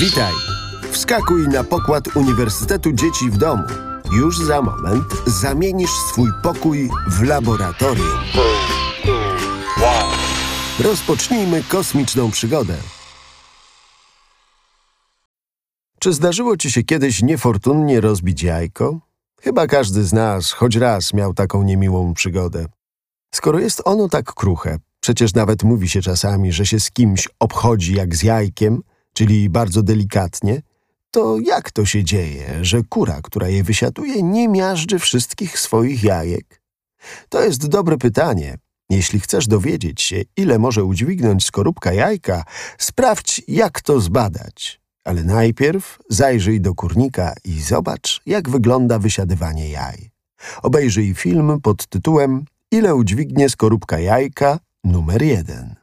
Witaj! Wskakuj na pokład Uniwersytetu Dzieci w Domu. Już za moment zamienisz swój pokój w laboratorium. Rozpocznijmy kosmiczną przygodę. Czy zdarzyło ci się kiedyś niefortunnie rozbić jajko? Chyba każdy z nas choć raz miał taką niemiłą przygodę. Skoro jest ono tak kruche, przecież nawet mówi się czasami, że się z kimś obchodzi jak z jajkiem, czyli bardzo delikatnie, to jak to się dzieje, że kura, która je wysiaduje, nie miażdży wszystkich swoich jajek? To jest dobre pytanie. Jeśli chcesz dowiedzieć się, ile może udźwignąć skorupka jajka, sprawdź, jak to zbadać. Ale najpierw zajrzyj do kurnika i zobacz, jak wygląda wysiadywanie jaj. Obejrzyj film pod tytułem Ile udźwignie skorupka jajka numer jeden.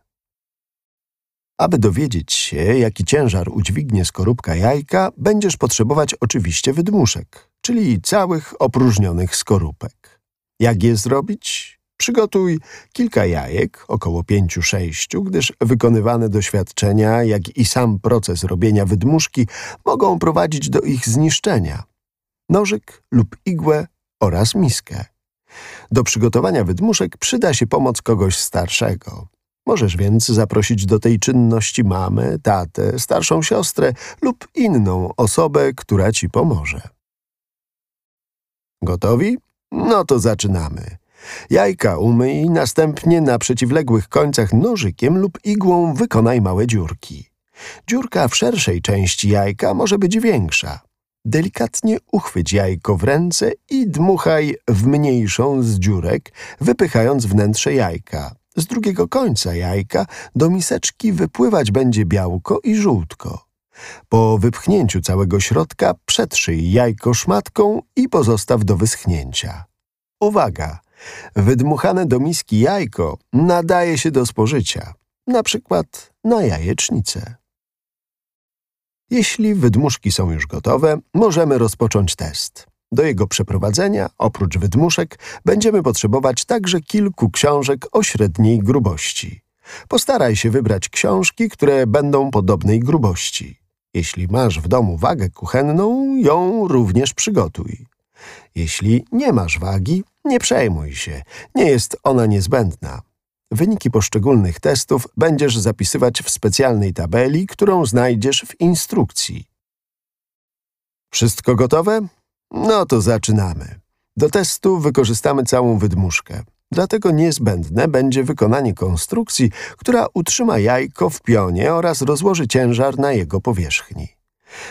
Aby dowiedzieć się, jaki ciężar udźwignie skorupka jajka, będziesz potrzebować oczywiście wydmuszek, czyli całych opróżnionych skorupek. Jak je zrobić? Przygotuj kilka jajek, około pięciu sześciu, gdyż wykonywane doświadczenia, jak i sam proces robienia wydmuszki mogą prowadzić do ich zniszczenia. Nożyk lub igłę oraz miskę. Do przygotowania wydmuszek przyda się pomoc kogoś starszego. Możesz więc zaprosić do tej czynności mamę, tatę, starszą siostrę lub inną osobę, która ci pomoże. Gotowi? No to zaczynamy. Jajka umyj, następnie na przeciwległych końcach nożykiem lub igłą wykonaj małe dziurki. Dziurka w szerszej części jajka może być większa. Delikatnie uchwyć jajko w ręce i dmuchaj w mniejszą z dziurek, wypychając wnętrze jajka. Z drugiego końca jajka do miseczki wypływać będzie białko i żółtko. Po wypchnięciu całego środka przetrzyj jajko szmatką i pozostaw do wyschnięcia. Uwaga! Wydmuchane do miski jajko nadaje się do spożycia, na przykład na jajecznicę. Jeśli wydmuszki są już gotowe, możemy rozpocząć test. Do jego przeprowadzenia, oprócz wydmuszek, będziemy potrzebować także kilku książek o średniej grubości. Postaraj się wybrać książki, które będą podobnej grubości. Jeśli masz w domu wagę kuchenną, ją również przygotuj. Jeśli nie masz wagi, nie przejmuj się, nie jest ona niezbędna. Wyniki poszczególnych testów będziesz zapisywać w specjalnej tabeli, którą znajdziesz w instrukcji. Wszystko gotowe? No to zaczynamy. Do testu wykorzystamy całą wydmuszkę. Dlatego niezbędne będzie wykonanie konstrukcji, która utrzyma jajko w pionie oraz rozłoży ciężar na jego powierzchni.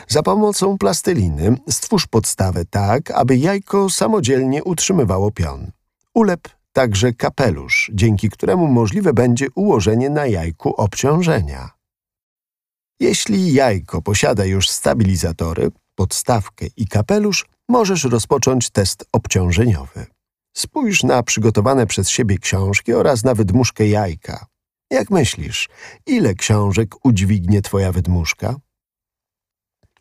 Za pomocą plasteliny stwórz podstawę tak, aby jajko samodzielnie utrzymywało pion. Ulep także kapelusz, dzięki któremu możliwe będzie ułożenie na jajku obciążenia. Jeśli jajko posiada już stabilizatory, podstawkę i kapelusz, możesz rozpocząć test obciążeniowy. Spójrz na przygotowane przez siebie książki oraz na wydmuszkę jajka. Jak myślisz, ile książek udźwignie twoja wydmuszka?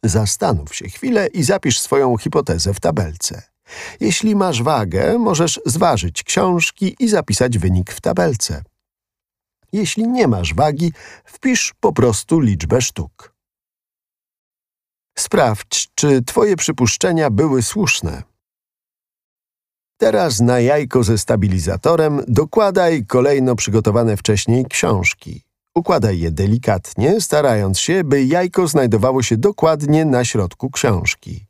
Zastanów się chwilę i zapisz swoją hipotezę w tabelce. Jeśli masz wagę, możesz zważyć książki i zapisać wynik w tabelce. Jeśli nie masz wagi, wpisz po prostu liczbę sztuk. Sprawdź, czy twoje przypuszczenia były słuszne. Teraz na jajko ze stabilizatorem dokładaj kolejno przygotowane wcześniej książki. Układaj je delikatnie, starając się, by jajko znajdowało się dokładnie na środku książki.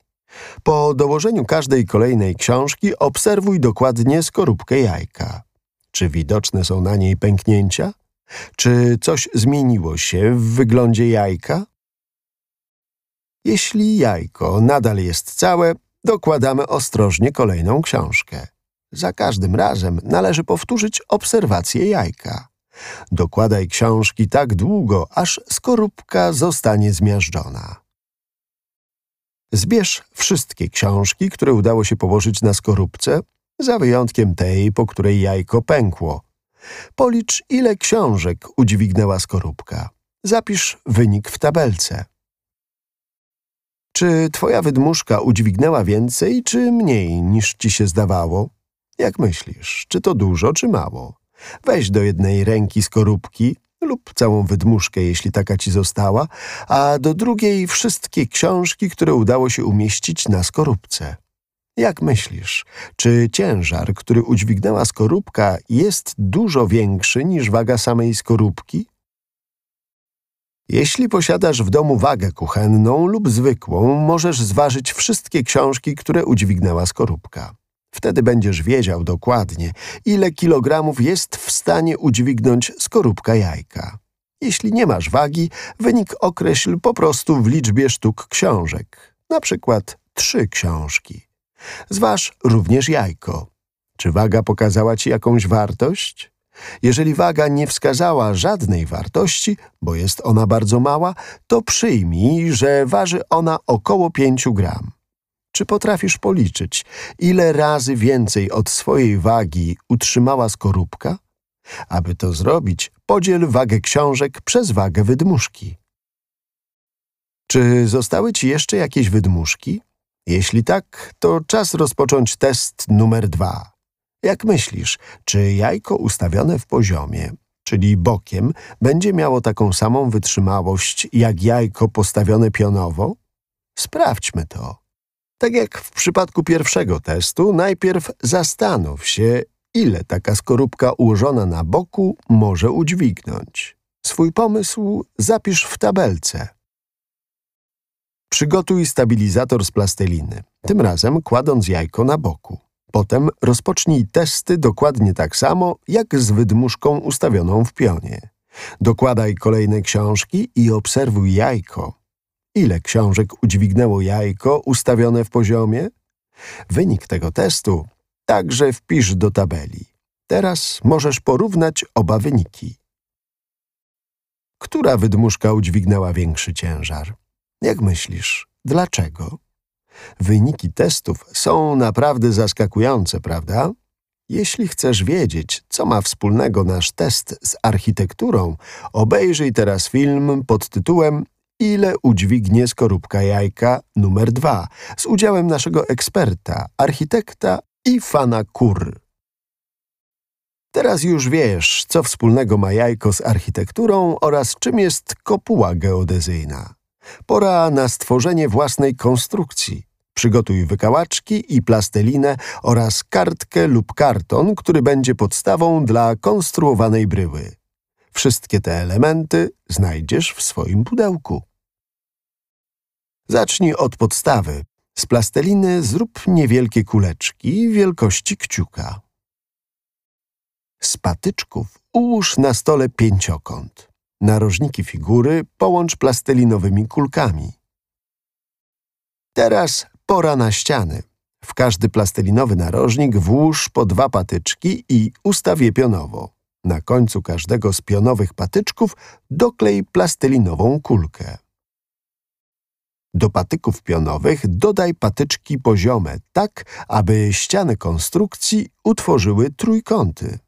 Po dołożeniu każdej kolejnej książki obserwuj dokładnie skorupkę jajka. Czy widoczne są na niej pęknięcia? Czy coś zmieniło się w wyglądzie jajka? Jeśli jajko nadal jest całe, dokładamy ostrożnie kolejną książkę. Za każdym razem należy powtórzyć obserwację jajka. Dokładaj książki tak długo, aż skorupka zostanie zmiażdżona. Zbierz wszystkie książki, które udało się położyć na skorupce, za wyjątkiem tej, po której jajko pękło. Policz, ile książek udźwignęła skorupka. Zapisz wynik w tabelce. Czy twoja wydmuszka udźwignęła więcej, czy mniej niż ci się zdawało? Jak myślisz, czy to dużo, czy mało? Weź do jednej ręki skorupki lub całą wydmuszkę, jeśli taka ci została, a do drugiej wszystkie książki, które udało się umieścić na skorupce. Jak myślisz, czy ciężar, który udźwignęła skorupka, jest dużo większy niż waga samej skorupki? Jeśli posiadasz w domu wagę kuchenną lub zwykłą, możesz zważyć wszystkie książki, które udźwignęła skorupka. Wtedy będziesz wiedział dokładnie, ile kilogramów jest w stanie udźwignąć skorupka jajka. Jeśli nie masz wagi, wynik określ po prostu w liczbie sztuk książek, na przykład trzy książki. Zważ również jajko. Czy waga pokazała ci jakąś wartość? Jeżeli waga nie wskazała żadnej wartości, bo jest ona bardzo mała, to przyjmij, że waży ona około 5 gram. Czy potrafisz policzyć, ile razy więcej od swojej wagi utrzymała skorupka? Aby to zrobić, podziel wagę książek przez wagę wydmuszki. Czy zostały ci jeszcze jakieś wydmuszki? Jeśli tak, to czas rozpocząć test numer dwa. Jak myślisz, czy jajko ustawione w poziomie, czyli bokiem, będzie miało taką samą wytrzymałość jak jajko postawione pionowo? Sprawdźmy to. Tak jak w przypadku pierwszego testu, najpierw zastanów się, ile taka skorupka ułożona na boku może udźwignąć. Swój pomysł zapisz w tabelce. Przygotuj stabilizator z plasteliny, tym razem kładąc jajko na boku. Potem rozpocznij testy dokładnie tak samo, jak z wydmuszką ustawioną w pionie. Dokładaj kolejne książki i obserwuj jajko. Ile książek udźwignęło jajko ustawione w poziomie? Wynik tego testu także wpisz do tabeli. Teraz możesz porównać oba wyniki. Która wydmuszka udźwignęła większy ciężar? Jak myślisz, dlaczego? Wyniki testów są naprawdę zaskakujące, prawda? Jeśli chcesz wiedzieć, co ma wspólnego nasz test z architekturą, obejrzyj teraz film pod tytułem Ile udźwignie skorupka jajka numer 2 z udziałem naszego eksperta, architekta i fana kur. Teraz już wiesz, co wspólnego ma jajko z architekturą oraz czym jest kopuła geodezyjna. Pora na stworzenie własnej konstrukcji. Przygotuj wykałaczki i plastelinę oraz kartkę lub karton, który będzie podstawą dla konstruowanej bryły. Wszystkie te elementy znajdziesz w swoim pudełku. Zacznij od podstawy. Z plasteliny zrób niewielkie kuleczki wielkości kciuka. Z patyczków ułóż na stole pięciokąt. Narożniki figury połącz plastelinowymi kulkami. Teraz pora na ściany. W każdy plastelinowy narożnik włóż po dwa patyczki i ustaw je pionowo. Na końcu każdego z pionowych patyczków doklej plastelinową kulkę. Do patyków pionowych dodaj patyczki poziome, tak aby ściany konstrukcji utworzyły trójkąty.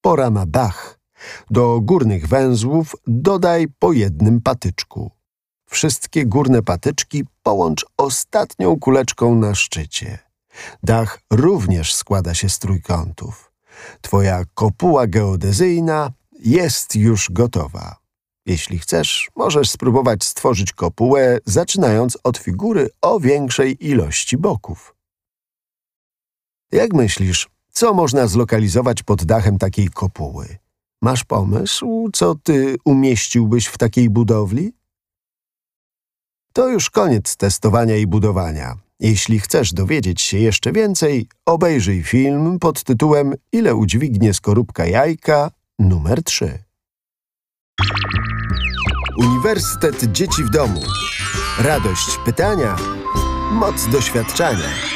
Pora na dach. Do górnych węzłów dodaj po jednym patyczku. Wszystkie górne patyczki połącz ostatnią kuleczką na szczycie. Dach również składa się z trójkątów. Twoja kopuła geodezyjna jest już gotowa. Jeśli chcesz, możesz spróbować stworzyć kopułę, zaczynając od figury o większej ilości boków. Jak myślisz, co można zlokalizować pod dachem takiej kopuły? Masz pomysł, co ty umieściłbyś w takiej budowli? To już koniec testowania i budowania. Jeśli chcesz dowiedzieć się jeszcze więcej, obejrzyj film pod tytułem Ile udźwignie skorupka jajka numer 3. Uniwersytet Dzieci w Domu. Radość pytania, moc doświadczania.